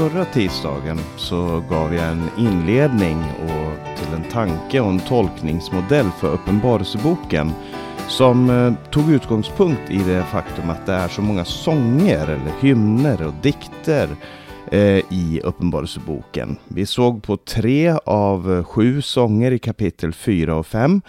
förra tisdagen så gav jag en inledning och till en tanke och en tolkningsmodell för Uppenbarelseboken som eh, tog utgångspunkt i det faktum att det är så många sånger eller hymner och dikter eh, i Uppenbarelseboken. Vi såg på tre av sju sånger i kapitel 4 och 5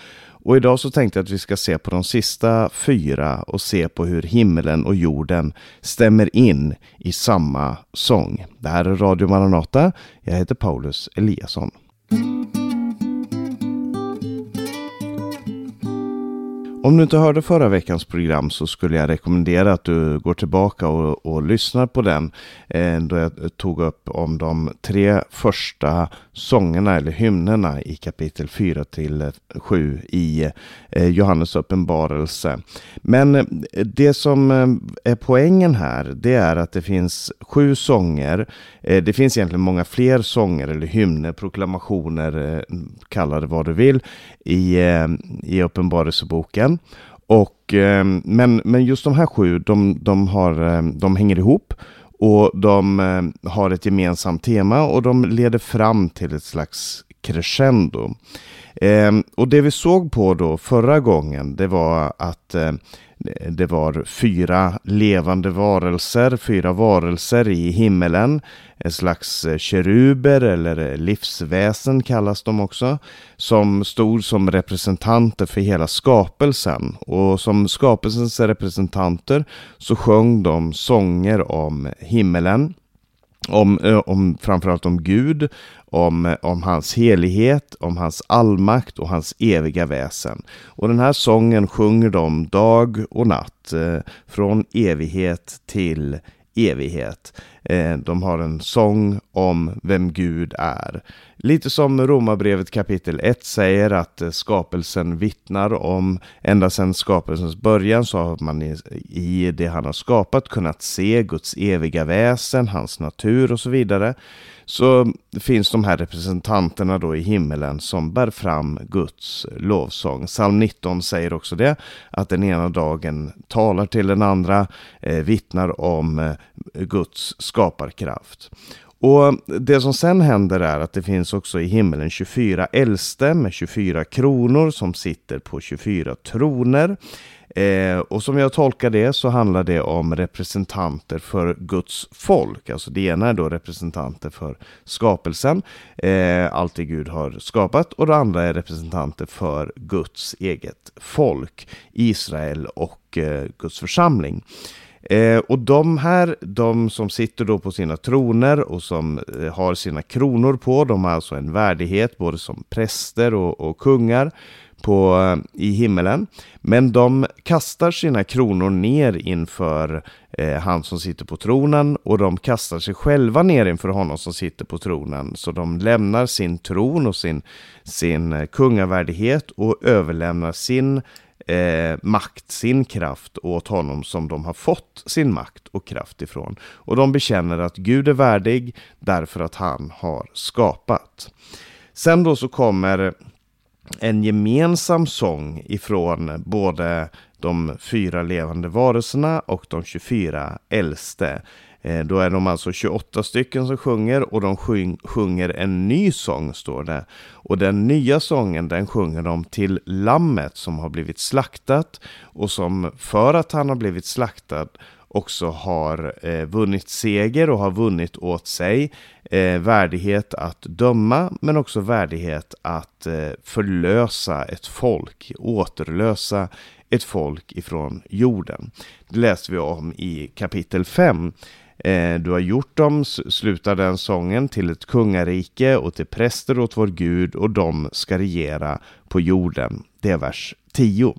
och idag så tänkte jag att vi ska se på de sista fyra och se på hur himlen och jorden stämmer in i samma sång. Det här är Radio Maranata. Jag heter Paulus Eliasson. Om du inte hörde förra veckans program så skulle jag rekommendera att du går tillbaka och, och lyssnar på den. Eh, då jag tog upp om de tre första sångerna eller hymnerna i kapitel 4 till eh, 7 i eh, Johannes uppenbarelse. Men eh, det som eh, är poängen här det är att det finns sju sånger. Eh, det finns egentligen många fler sånger eller hymner, proklamationer, eh, kalla det vad du vill i, eh, i uppenbarelseboken världen. Och, eh, men, men just de här sju, de, de, har, ehm, de hänger ihop och de eh, har ett gemensamt tema och de leder fram till ett slags crescendo. Ehm, och det vi såg på då förra gången, det var att eh, det var fyra levande varelser, fyra varelser i himmelen. En slags eh, keruber eller eh, livsväsen kallas de också. Som stod som representanter för hela skapelsen. Och som skapelsens representanter så sjöng de sånger om himmelen om, om framförallt om Gud, om, om hans helighet, om hans allmakt och hans eviga väsen. Och den här sången sjunger de dag och natt, eh, från evighet till evighet. Eh, de har en sång om vem Gud är. Lite som Romarbrevet kapitel 1 säger att eh, skapelsen vittnar om, ända sedan skapelsens början så har man i, det han har skapat kunnat se Guds eviga väsen, hans natur och så vidare. Så finns de här representanterna då i himmelen som bär fram Guds lovsång. Psalm 19 säger också det, att den ena dagen talar till den andra, eh, vittnar om eh, Guds skaparkraft. Och det som sen händer är att det finns också i himmelen 24 äldste med 24 kronor som sitter på 24 troner. Eh, och som jag tolkar det så handlar det om representanter för Guds folk. Alltså det ena är då representanter för skapelsen, eh, allt det Gud har skapat. Och det andra är representanter för Guds eget folk, Israel och eh, Guds församling. Eh, och de här, de som sitter då på sina troner och som eh, har sina kronor på, de har alltså en värdighet både som präster och, och kungar på, eh, i himmelen. Men de kastar sina kronor ner inför eh, han som sitter på tronen och de kastar sig själva ner inför honom som sitter på tronen. Så de lämnar sin tron och sin, sin eh, kungavärdighet och överlämnar sin eh, makt, sin kraft åt honom som de har fått sin makt och kraft ifrån. Och de bekänner att Gud är värdig därför att han har skapat. Sen då så kommer en gemensam sång ifrån både de fyra levande varelserna och de 24 äldste. Eh, då är de alltså 28 stycken som sjunger och de sjunger en ny sång står det. Och den nya sången den sjunger de till lammet som har blivit slaktat och som för att han har blivit slaktad också har eh, vunnit seger och har vunnit åt sig eh, värdighet att döma men också värdighet att eh, förlösa ett folk, återlösa ett folk ifrån jorden. Det läste vi om i kapitel 5 Eh, Eh, du har gjort dem, slutar den sången, till ett kungarike och till präster åt vår Gud och de ska regera på jorden. Det är vers 10.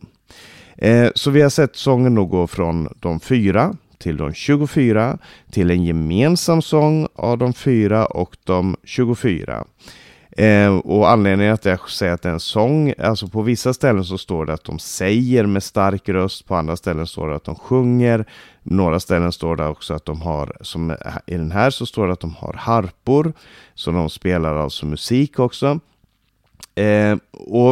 Eh, så vi har sett sången då gå från de fyra till de 24 till en gemensam sång av de fyra och de 24. Eh, och anledningen att jag säger att det är en sång, alltså på vissa ställen så står det att de säger med stark röst, på andra ställen står det att de sjunger, några ställen står det också att de har, som i den här så står det att de har harpor, så de spelar alltså musik också. Eh, och,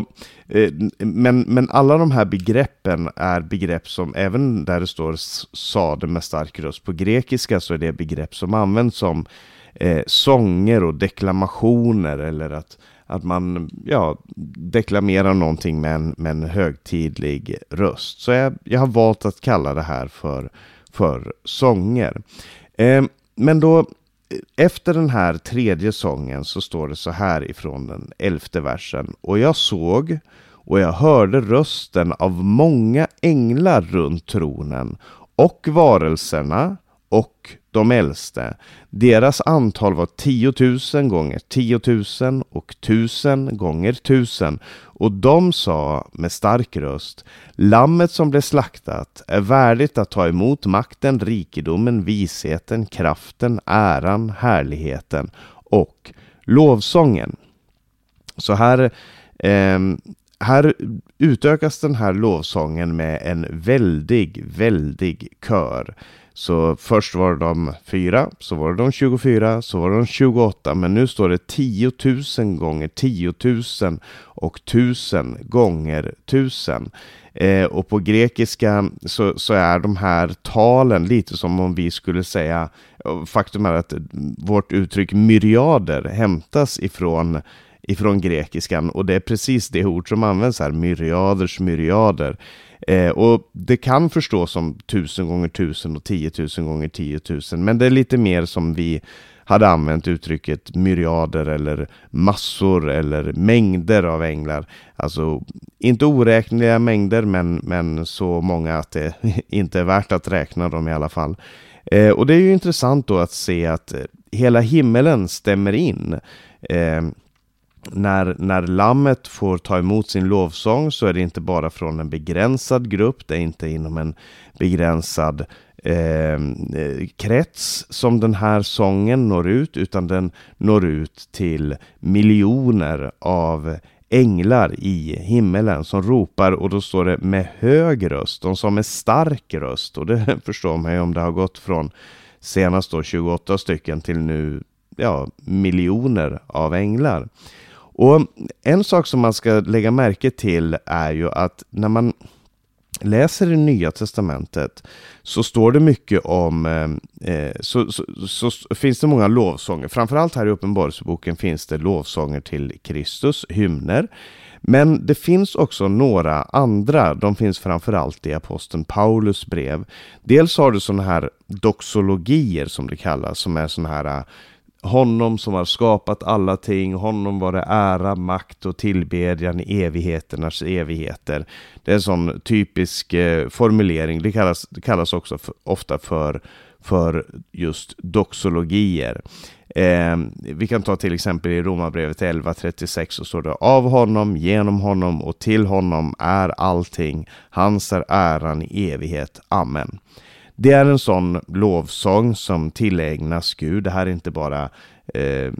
eh, men, men alla de här begreppen är begrepp som, även där det står sade med stark röst på grekiska, så är det begrepp som används som eh, sånger och deklamationer eller att, att man ja, deklamerar någonting med en, med en högtidlig röst. Så jag, jag har valt att kalla det här för, för sånger. Eh, men då eh, efter den här tredje sången så står det så här ifrån den elfte versen. Och jag såg och jag hörde rösten av många änglar runt tronen och varelserna och de äldste. Deras antal var tiotusen gånger tiotusen och tusen gånger tusen. Och de sa med stark röst, Lammet som blev slaktat är värdigt att ta emot makten, rikedomen, visheten, kraften, äran, härligheten och lovsången. Så här eh, här utökas den här lovsången med en väldig, väldig kör. Så först var de fyra, så var de 24, så var de 28, men nu står det 10 000 gånger 10 000 och 1.000 gånger 1.000. Eh, och på grekiska så, så, är de här talen lite som om vi skulle säga, faktum är att vårt uttryck myriader hämtas ifrån ifrån grekiskan och det är precis det ord som används här, myriaders myriader. Eh, och det kan förstås som tusen gånger tusen och tiotusen gånger tiotusen, men det är lite mer som vi hade använt uttrycket myriader eller massor eller mängder av änglar. Alltså inte oräkneliga mängder, men, men så många att det inte är värt att räkna dem i alla fall. Eh, och det är ju intressant då att se att hela himmelen stämmer in. Eh, när, när lammet får ta emot sin lovsång så är det inte bara från en begränsad grupp, det är inte inom en begränsad ehm, eh, krets som den här sången når ut, utan den når ut till miljoner av änglar i himmelen som ropar och då står det med hög röst, de som med stark röst och det förstår man ju om det har gått från senast då 28 stycken till nu ja, miljoner av änglar. Och en sak som man ska lägga märke till är ju att när man läser det Nya Testamentet så står det mycket om, eh, eh så, så, så, så, finns det många lovsånger. Framförallt här i Uppenbarelseboken finns det lovsånger till Kristus, hymner. Men det finns också några andra, de finns framförallt i aposteln Paulus brev. Dels har du sådana här doxologier som det kallas, som är sådana här honom som har skapat alla ting, honom var det ära, makt och tillbedjan i evigheternas evigheter. Det är en sån typisk eh, formulering, det kallas, det kallas också för, ofta för, för just doxologier. Eh, vi kan ta till exempel i Romarbrevet 11.36 så står det av honom, genom honom och till honom är allting. Hans är äran i evighet. Amen. Det är en sån lovsång som tillägnas Gud. Det här är inte bara eh,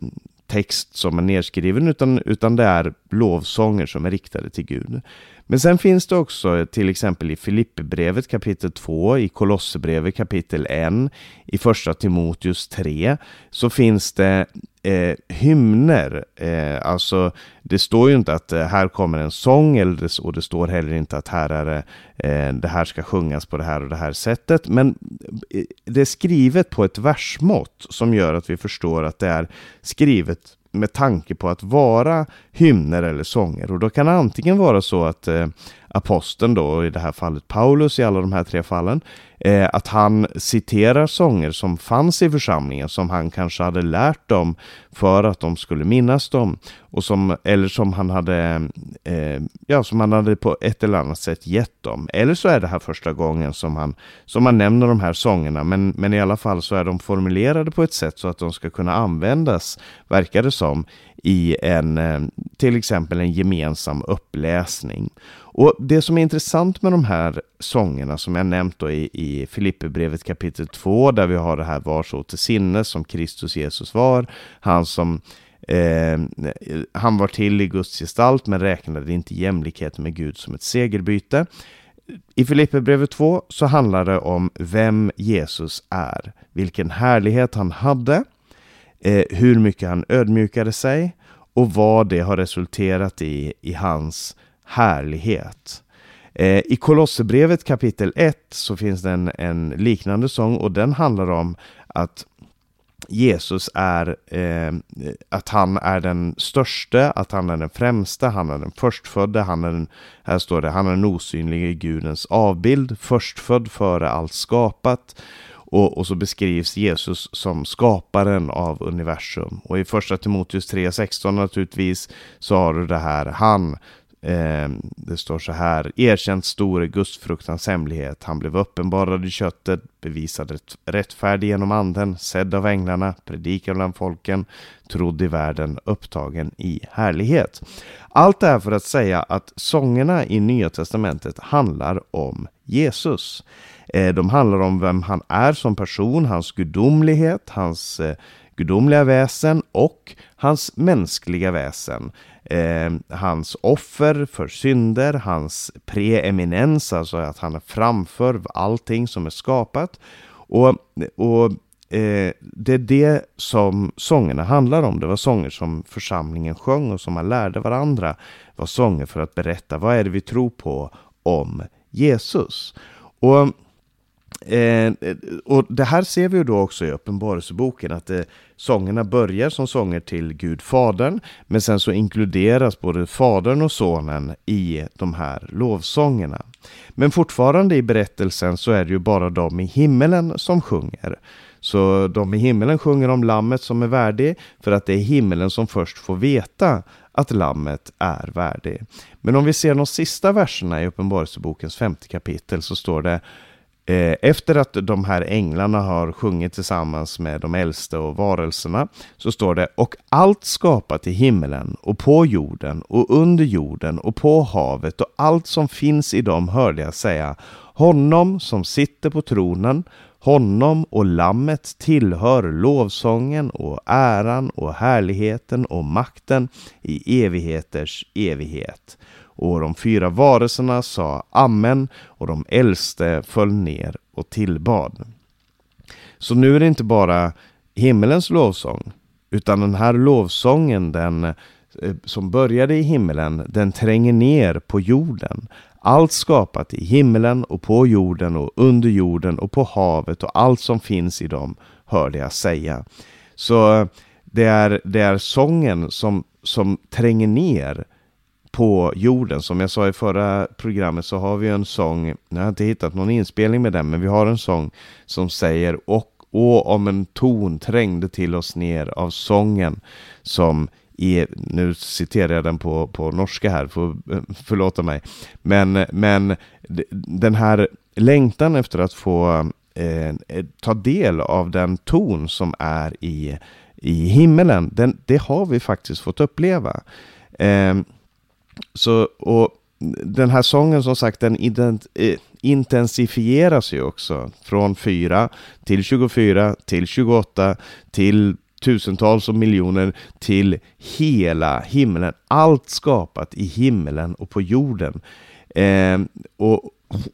text som är nedskriven utan, utan det är lovsånger som är riktade till Gud. Men sen finns det också till exempel i Filipperbrevet kapitel 2, i Kolosserbrevet kapitel 1, i första Timoteus 3, så finns det eh, hymner. Eh, alltså, det står ju inte att eh, här kommer en sång eller och det står heller inte att här är det, eh, det här ska sjungas på det här och det här sättet. Men eh, det är skrivet på ett versmått som gör att vi förstår att det är skrivet med tanke på att vara hymner eller sånger. Och då kan det antingen vara så att eh, aposteln då, i det här fallet Paulus i alla de här tre fallen, eh, att han citerar sånger som fanns i församlingen som han kanske hade lärt dem för att de skulle minnas dem. Och som, eller som han hade, eh, ja, som han hade på ett eller annat sätt gett dem. Eller så är det här första gången som han, som han nämner de här sångerna. Men, men i alla fall så är de formulerade på ett sätt så att de ska kunna användas, verkar det som, i en, eh, till exempel en gemensam uppläsning. Och det som är intressant med de här sångerna som jag nämnt då i, i Filipperbrevet kapitel 2 där vi har det här var så till sinnes som Kristus Jesus var. Han som eh, han var till i Guds gestalt men räknade inte jämlikhet med Gud som ett segerbyte. I Filipperbrevet 2 så handlar det om vem Jesus är, vilken härlighet han hade, eh, hur mycket han ödmjukade sig och vad det har resulterat i i hans härlighet. Eh, I Kolosserbrevet kapitel 1 så finns det en, en liknande sång och den handlar om att Jesus är eh, att han är den största, att han är den främste, han är den förstfödde, han är den, här står det, han är den osynlige Gudens avbild, förstfödd före allt skapat. Och, och, så beskrivs Jesus som skaparen av universum. Och i första Timoteus 3.16 naturligtvis så har du det här, han Eh, det står så här, erkänt stor är gudsfruktans hemlighet. Han blev uppenbarad i köttet, bevisad rätt, rättfärdig genom anden, sedd av änglarna, predikad bland folken, trodd i världen, upptagen i härlighet. Allt det här för att säga att sångerna i Nya Testamentet handlar om Jesus. Eh, de handlar om vem han är som person, hans gudomlighet, hans eh, gudomliga väsen och hans mänskliga väsen eh, hans offer för synder, hans preeminens, alltså att han är framför allting som är skapat. Och, och eh, det är det som sångerna handlar om. Det var sånger som församlingen sjöng och som man lärde varandra. Det var sånger för att berätta vad är det vi tror på om Jesus. Och Eh, och det här ser vi ju då också i Uppenbarelseboken att eh, sångerna börjar som sånger till Gud Fadern men sen så inkluderas både Fadern och Sonen i de här lovsångerna. Men fortfarande i berättelsen så är det ju bara de i himmelen som sjunger. Så de i himmelen sjunger om lammet som är värdig för att det är himmelen som först får veta att lammet är värdig. Men om vi ser de sista verserna i Uppenbarelsebokens femte kapitel så står det Eh, efter att de här änglarna har sjungit tillsammans med de äldste och varelserna så står det och allt skapat i himmelen och på jorden och under jorden och på havet och allt som finns i dem hörde jag säga honom som sitter på tronen honom och lammet tillhör lovsången och äran och härligheten och makten i evigheters evighet. Och de fyra varelserna sa Amen och de äldste föll ner och tillbad. Så nu är det inte bara himmelens lovsång, utan den här lovsången den, eh, som började i himmelen, den tränger ner på jorden. Allt skapat i himmelen och på jorden och under jorden och på havet och allt som finns i dem hörde jag säga. Så eh, det är, det är sången som, som tränger ner på jorden. Som jag sa i förra programmet så har vi en sång, jag har inte hittat någon inspelning med den, men vi har en sång som säger och och om en ton trängde till oss ner av sången som är, nu citerar jag den på, på norska här, för, förlåta mig, men, men den här längtan efter att få eh, eh ta del av den ton som är i, i himmelen, den, det har vi faktiskt fått uppleva. Eh, så, och den här sången som sagt, den ident, eh, intensifieras ju också från 4 till 24 till 28 till tusentals och miljoner till hela himlen. Allt skapat i himlen och på jorden. Eh, och,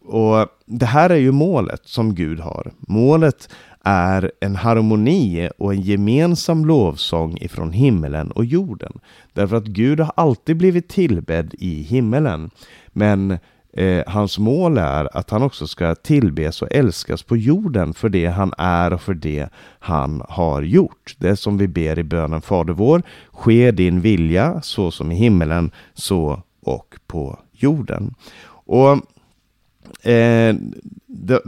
och det här är ju målet som Gud har. Målet är en harmoni och en gemensam lovsång ifrån himmelen och jorden. Därför att Gud har alltid blivit tillbedd i himmelen. Men eh, hans mål är att han också ska tillbes och älskas på jorden för det han är och för det han har gjort. Det som vi ber i bönen Fader vår, ske din vilja så som i himmelen, så och på jorden. Och eh, det,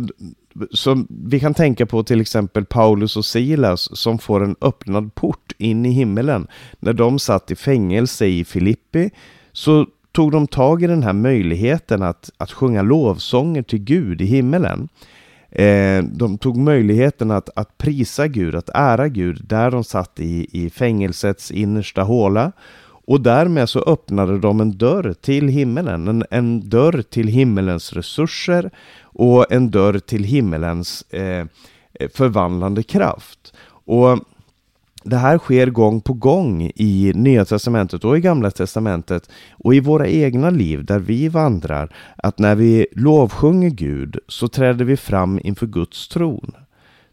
så vi kan tänka på till exempel Paulus och Silas som får en öppnad port in i himmelen. När de satt i fängelse i Filippi så tog de tag i den här möjligheten att, att sjunga lovsånger till Gud i himmelen. Eh, de tog möjligheten att, att prisa Gud, att ära Gud där de satt i, i fängelsets innersta håla. Och därmed så öppnade de en dörr till himmelen, en, en dörr till himmelens resurser och en dörr till himmelens eh, förvandlande kraft. Och det här sker gång på gång i Nya Testamentet och i Gamla Testamentet och i våra egna liv där vi vandrar, att när vi lovsjunger Gud så träder vi fram inför Guds tron.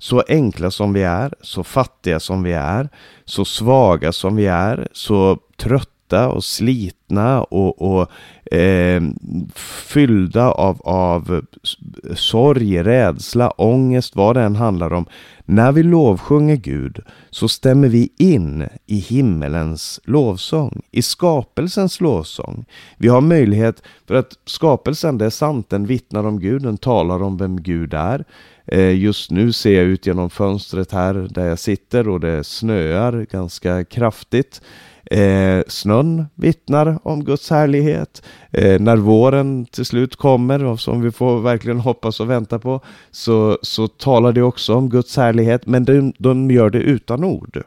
Så enkla som vi är, så fattiga som vi är, så svaga som vi är, så trötta och slitna och, och eh, fyllda av, av sorg, rädsla, ångest, vad det än handlar om. När vi lovsjunger Gud så stämmer vi in i himmelens lovsång, i skapelsens lovsång. Vi har möjlighet, för att skapelsen, det är sant, den vittnar om Gud, den talar om vem Gud är. Eh, just nu ser jag ut genom fönstret här där jag sitter och det snöar ganska kraftigt. Eh, snön vittnar om Guds härlighet. Eh, när våren till slut kommer, och som vi får verkligen hoppas och vänta på, så, så talar det också om Guds härlighet, men de, de gör det utan ord.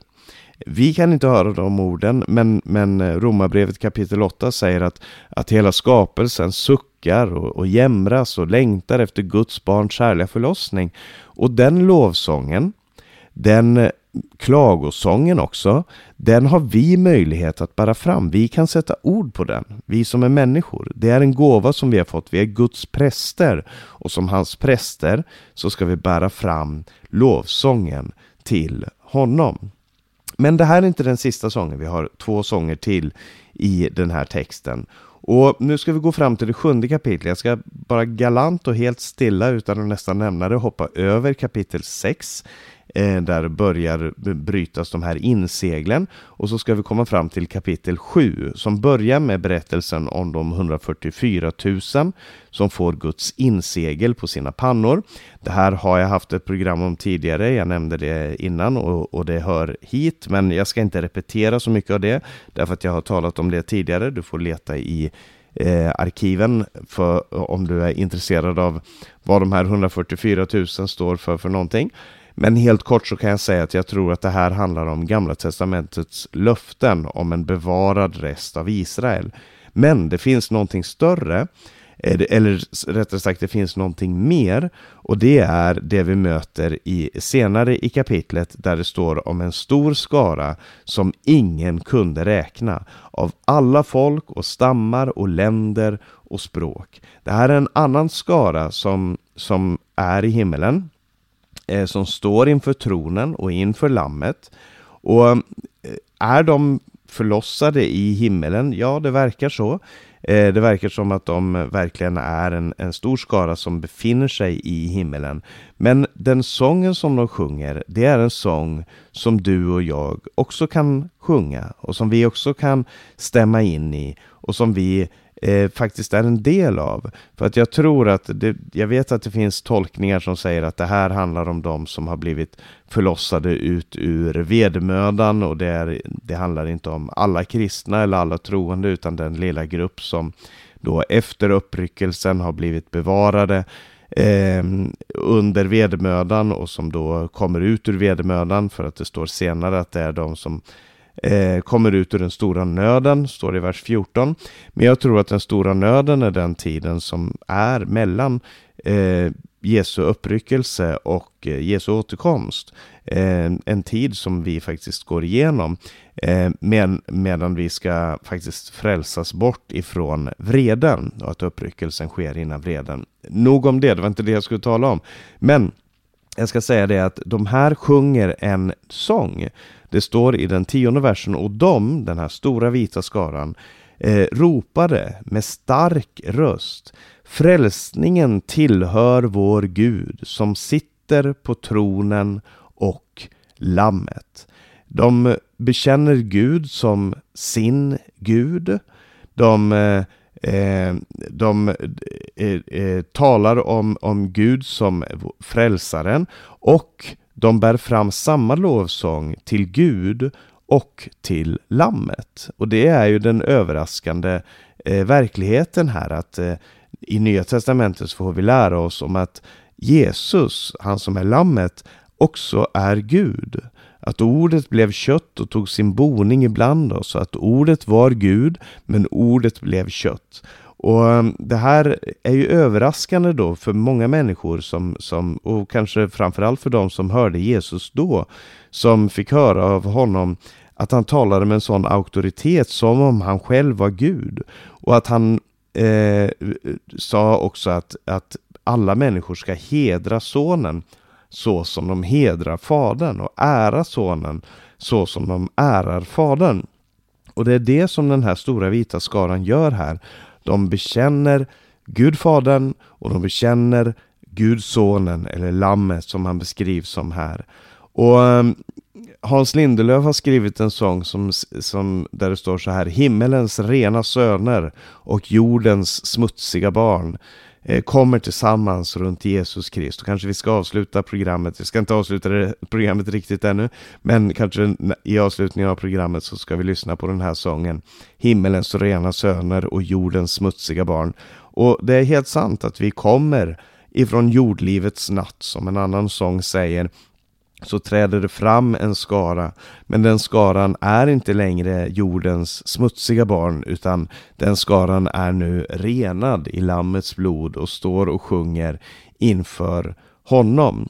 Vi kan inte höra de orden, men, men eh, Romarbrevet kapitel 8 säger att, att hela skapelsen suckar och, och jämras och längtar efter Guds barns kärliga förlossning. Och den lovsången, den eh, klagosången också, den har vi möjlighet att bära fram. Vi kan sätta ord på den, vi som är människor. Det är en gåva som vi har fått. Vi är Guds präster och som hans präster så ska vi bära fram lovsången till honom. Men det här är inte den sista sången. Vi har två sånger till i den här texten. Och nu ska vi gå fram till det sjunde kapitlet. Jag ska bara galant och helt stilla utan att nästan nämna det hoppa över kapitel 6 Eh, där börjar brytas de här inseglen. Och så ska vi komma fram till kapitel 7 som börjar med berättelsen om de 144 000 som får Guds insegel på sina pannor. Det här har jag haft ett program om tidigare, jag nämnde det innan och, och det hör hit, men jag ska inte repetera så mycket av det därför att jag har talat om det tidigare. Du får leta i eh, arkiven för, om du är intresserad av vad de här 144 000 står för för någonting. Men helt kort så kan jag säga att jag tror att det här handlar om Gamla Testamentets löften om en bevarad rest av Israel. Men det finns någonting större, eh, eller rättare sagt det finns någonting mer och det är det vi möter i, senare i kapitlet där det står om en stor skara som ingen kunde räkna av alla folk och stammar och länder och språk. Det här är en annan skara som, som är i himmelen eh, som står inför tronen och inför lammet. Och eh, är de förlossade i himmelen? Ja, det verkar så. Eh, det verkar som att de verkligen är en, en stor skara som befinner sig i himmelen. Men den sången som de sjunger, det är en sång som du och jag också kan sjunga och som vi också kan stämma in i och som vi eh, faktiskt är en del av. För att jag tror att, det, jag vet att det finns tolkningar som säger att det här handlar om de som har blivit förlossade ut ur vedermödan och det, är, det handlar inte om alla kristna eller alla troende utan den lilla grupp som då efter uppryckelsen har blivit bevarade eh, under vedermödan och som då kommer ut ur vedermödan för att det står senare att det är de som eh, kommer ut ur den stora nöden, står det i vers 14. Men jag tror att den stora nöden är den tiden som är mellan eh, Jesu uppryckelse och eh, Jesu återkomst. Eh, en tid som vi faktiskt går igenom eh, med, medan vi ska faktiskt frälsas bort ifrån vreden och att uppryckelsen sker innan vreden. Nog om det, det var inte det jag skulle tala om. Men jag ska säga det att de här sjunger en sång det står i den tionde versen och de, den här stora vita skaran, eh, ropade med stark röst Frälsningen tillhör vår Gud som sitter på tronen och lammet. De bekänner Gud som sin Gud. De, eh, eh de eh, eh, talar om, om Gud som frälsaren och de bär fram samma lovsång till Gud och till Lammet. Och det är ju den överraskande eh, verkligheten här att eh, i Nya Testamentet så får vi lära oss om att Jesus, han som är Lammet, också är Gud. Att ordet blev kött och tog sin boning ibland oss, att ordet var Gud, men ordet blev kött. Och ehm, det här är ju överraskande då för många människor som, som och kanske framförallt för de som hörde Jesus då, som fick höra av honom att han talade med en sån auktoritet som om han själv var Gud. Och att han eh, sa också att, att alla människor ska hedra sonen så som de hedrar fadern och ära sonen så som de ärar fadern. Och det är det som den här stora vita skaran gör här. De bekänner Gud Fadern och de bekänner Gud Sonen eller Lammet som han beskrivs som här. Och ehm, Hans Lindelöf har skrivit en sång som, som, där det står så här Himmelens rena söner och jordens smutsiga barn Eh, kommer tillsammans runt Jesus Kristus. Kanske vi ska avsluta programmet. Vi ska inte avsluta det, programmet riktigt ännu, men kanske i avslutningen av programmet så ska vi lyssna på den här sången. Himmelens rena söner och jordens smutsiga barn. Och det är helt sant att vi kommer ifrån jordlivets natt, som en annan sång säger så träder det fram en skara, men den skaran är inte längre jordens smutsiga barn, utan den skaran är nu renad i Lammets blod och står och sjunger inför honom.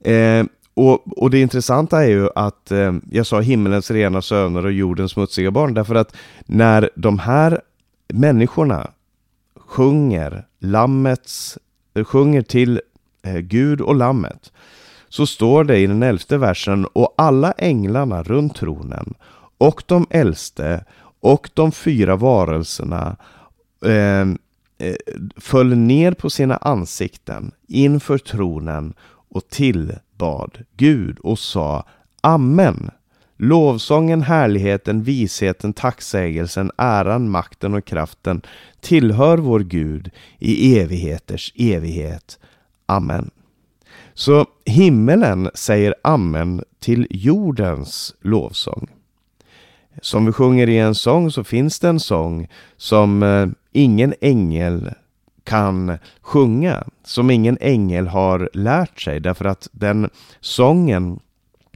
Eh, och, och, det intressanta är ju att eh, jag sa himmelens rena söner och jordens smutsiga barn, därför att när de här människorna sjunger Lammets, eh, sjunger till eh, Gud och Lammet, så står det i den elfte versen och alla änglarna runt tronen och de äldste och de fyra varelserna eh, eh, föll ner på sina ansikten inför tronen och tillbad Gud och sa Amen. Lovsången, härligheten, visheten, tacksägelsen, äran, makten och kraften tillhör vår Gud i evigheters evighet. Amen. Så himmelen säger amen till jordens lovsång. Som vi sjunger i en sång så finns det en sång som eh, ingen ängel kan sjunga, som ingen ängel har lärt sig därför att den sången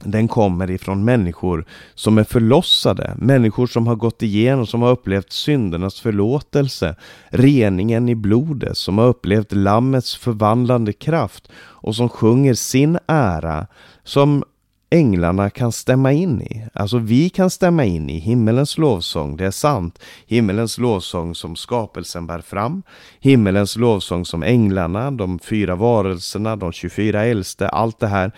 den kommer ifrån människor som är förlossade, människor som har gått igenom, som har upplevt syndernas förlåtelse, reningen i blodet, som har upplevt Lammets förvandlande kraft och som sjunger sin ära som änglarna kan stämma in i. Alltså vi kan stämma in i himmelens lovsång, det är sant. Himmelens lovsång som skapelsen bär fram. Himmelens lovsång som änglarna, de fyra varelserna, de 24 äldste, allt det här.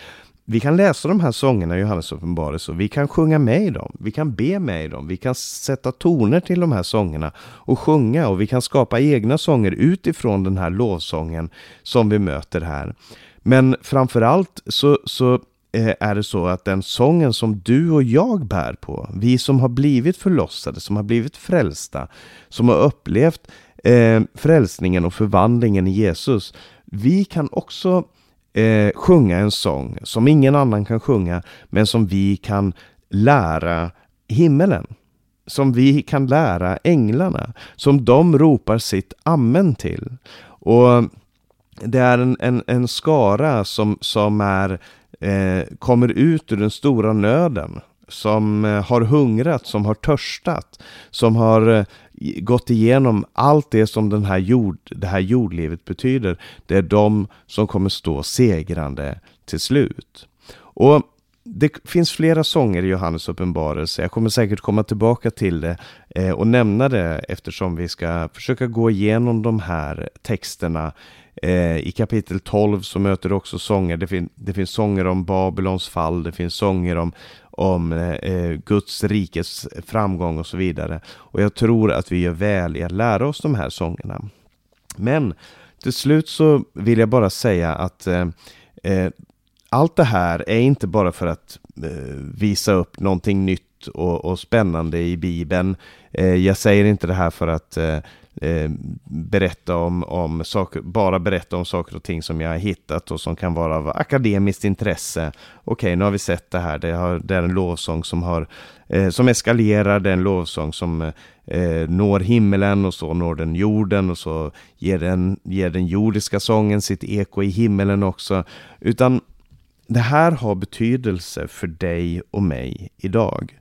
Vi kan läsa de här sångerna i Johannes uppenbarelse och vi kan sjunga med i dem. Vi kan be med i dem. Vi kan sätta toner till de här sångerna och sjunga och vi kan skapa egna sånger utifrån den här lovsången som vi möter här. Men framförallt så, så eh, är det så att den sången som du och jag bär på, vi som har blivit förlossade, som har blivit frälsta, som har upplevt eh, frälsningen och förvandlingen i Jesus, vi kan också eh, sjunga en sång som ingen annan kan sjunga, men som vi kan lära himmelen. Som vi kan lära änglarna, som de ropar sitt amen till. Och det är en, en, en skara som, som är, eh, kommer ut ur den stora nöden som eh, har hungrat, som har törstat, som har eh, gått igenom allt det som den här jord, det här jordlivet betyder. Det är de som kommer stå segrande till slut. Och det finns flera sånger i Johannes uppenbarelse. Jag kommer säkert komma tillbaka till det eh, och nämna det eftersom vi ska försöka gå igenom de här texterna. I kapitel 12 så möter du också sånger. Det, fin det finns sånger om Babylons fall. Det finns sånger om, om eh, Guds rikes framgång och så vidare. Och jag tror att vi gör väl i att lära oss de här sångerna. Men till slut så vill jag bara säga att eh, eh allt det här är inte bara för att eh, visa upp någonting nytt och, och spännande i Bibeln. Eh, jag säger inte det här för att eh, eh, berätta om, om saker, bara berätta om saker och ting som jag har hittat och som kan vara av akademiskt intresse. Okej, nu har vi sett det här. Det, har, det är en lovsång som, har, eh, som eskalerar, det är en lovsång som eh, når himmelen och så når den jorden och så ger den, ger den jordiska sången sitt eko i himmelen också. Utan det här har betydelse för dig och mig idag.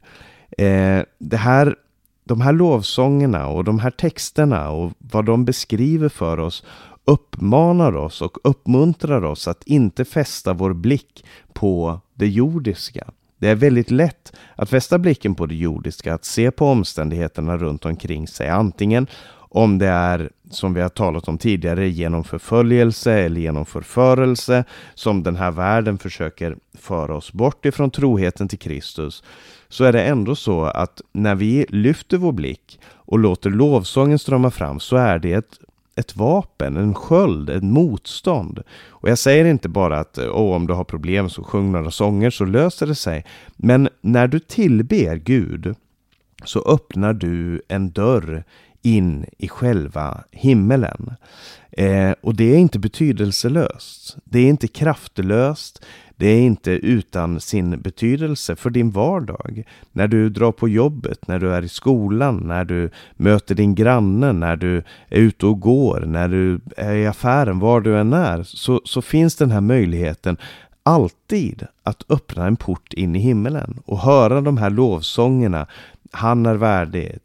Eh, det här, de här lovsångerna och de här texterna och vad de beskriver för oss uppmanar oss och uppmuntrar oss att inte fästa vår blick på det jordiska. Det är väldigt lätt att fästa blicken på det jordiska, att se på omständigheterna runt omkring sig, antingen om det är, som vi har talat om tidigare, genom förföljelse eller genom förförelse som den här världen försöker föra oss bort ifrån troheten till Kristus, så är det ändå så att när vi lyfter vår blick och låter lovsången strömma fram så är det ett ett vapen, en sköld, ett motstånd. Och jag säger inte bara att oh, om du har problem så sjung några sånger så löser det sig. Men när du tillber Gud så öppnar du en dörr in i själva himmelen. Eh, och det är inte betydelselöst. Det är inte kraftlöst. Det är inte utan sin betydelse för din vardag. När du drar på jobbet, när du är i skolan, när du möter din granne, när du är ute och går, när du är i affären, var du än är, så, så finns den här möjligheten alltid att öppna en port in i himmelen och höra de här lovsångerna. Han är värdig,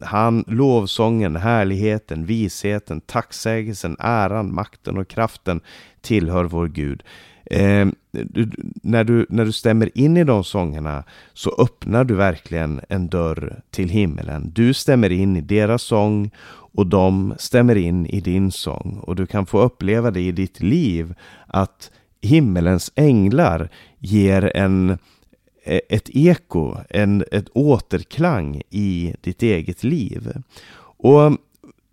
han, lovsången, härligheten, visheten, tacksägelsen, äran, makten och kraften tillhör vår Gud. Eh, du, när, du, när du stämmer in i de sångerna så öppnar du verkligen en dörr till himmelen. Du stämmer in i deras sång och de stämmer in i din sång. Och du kan få uppleva det i ditt liv att himmelens änglar ger en, Eh, ett eko, en, ett återklang i ditt eget liv. Och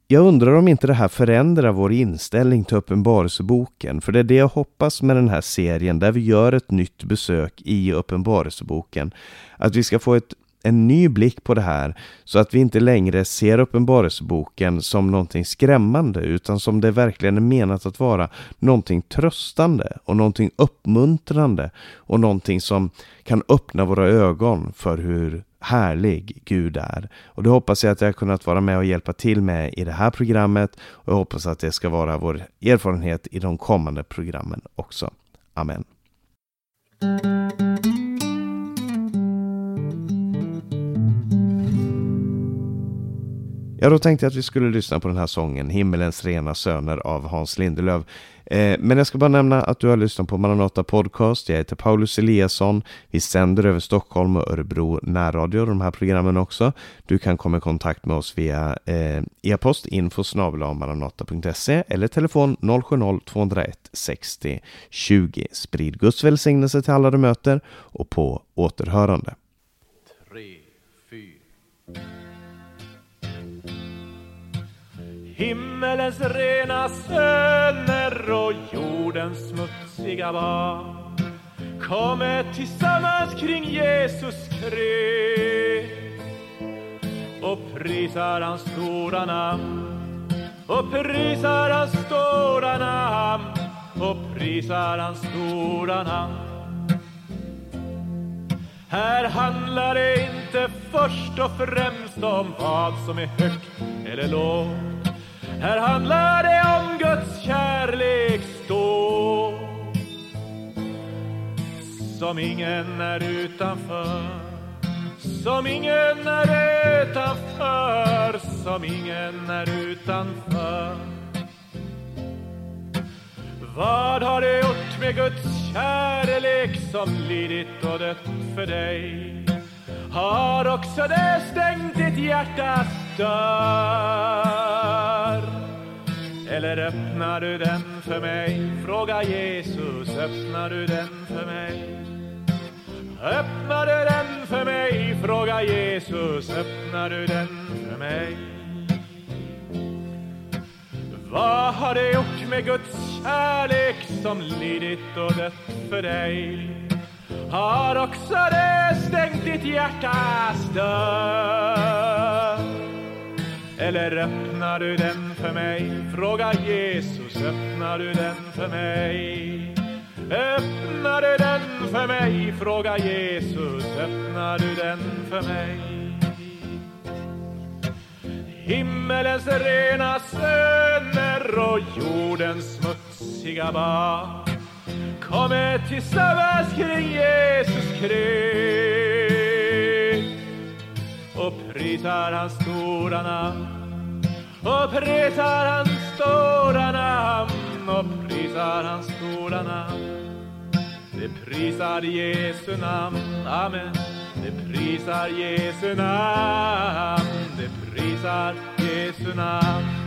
jag undrar om inte det här förändrar vår inställning till Uppenbarelseboken. För det är det jag hoppas med den här serien där vi gör ett nytt besök i Uppenbarelseboken. Att vi ska få ett, en ny blick på det här så att vi inte längre ser Uppenbarelseboken som någonting skrämmande utan som det verkligen är menat att vara någonting tröstande och någonting uppmuntrande och någonting som kan öppna våra ögon för hur härlig Gud är. Och det hoppas jag att jag har kunnat vara med och hjälpa till med i det här programmet. Och jag hoppas att det ska vara vår erfarenhet i de kommande programmen också. Amen. Ja, då tänkte jag att vi skulle lyssna på den här sången Himmelens rena söner av Hans Lindelöf. Eh, men jag ska bara nämna att du har lyssnat på Maranata Podcast. Jag heter Paulus Eliasson. Vi sänder över Stockholm och Örebro närradio, de här programmen också. Du kan komma i kontakt med oss via eh, e-post info maranata.se eller telefon 070-201 60 20. Sprid Guds välsignelse till alla du möter och på återhörande. Tre, fyra. Himmelens rena söner och jordens smutsiga barn. Kommer tillsammans kring Jesus Krist och prisar hans stora namn. Och prisar hans stora namn. Och prisar hans stora namn. Här handlar det inte först och främst om vad som är högt eller lågt här handlar det om Guds kärlek stå som ingen är utanför som ingen är utanför som ingen är utanför Vad har det gjort med Guds kärlek som lidit och dött för dig? Har också det stängt ditt hjärtas dörr? Eller öppnar du den för mig? Fråga Jesus, öppnar du den för mig? Öppnar du den för mig? Fråga Jesus, öppnar du den för mig? Vad har det gjort med Guds kärlek som lidit och dött för dig? Har också det stängt ditt hjärtas dörr? Eller öppnar du den för mig? Fråga Jesus, öppnar du den för mig? Öppnar du den för mig? Fråga Jesus, öppnar du den för mig? Himmelens rena söner och jordens smutsiga barn kommer tillsammans kring Jesus Kristus och prisar hans stora namn och prisar hans stora namn och prisar hans stora namn. Det prisar Jesu namn, amen. det prisar Jesu namn, det prisar Jesu namn.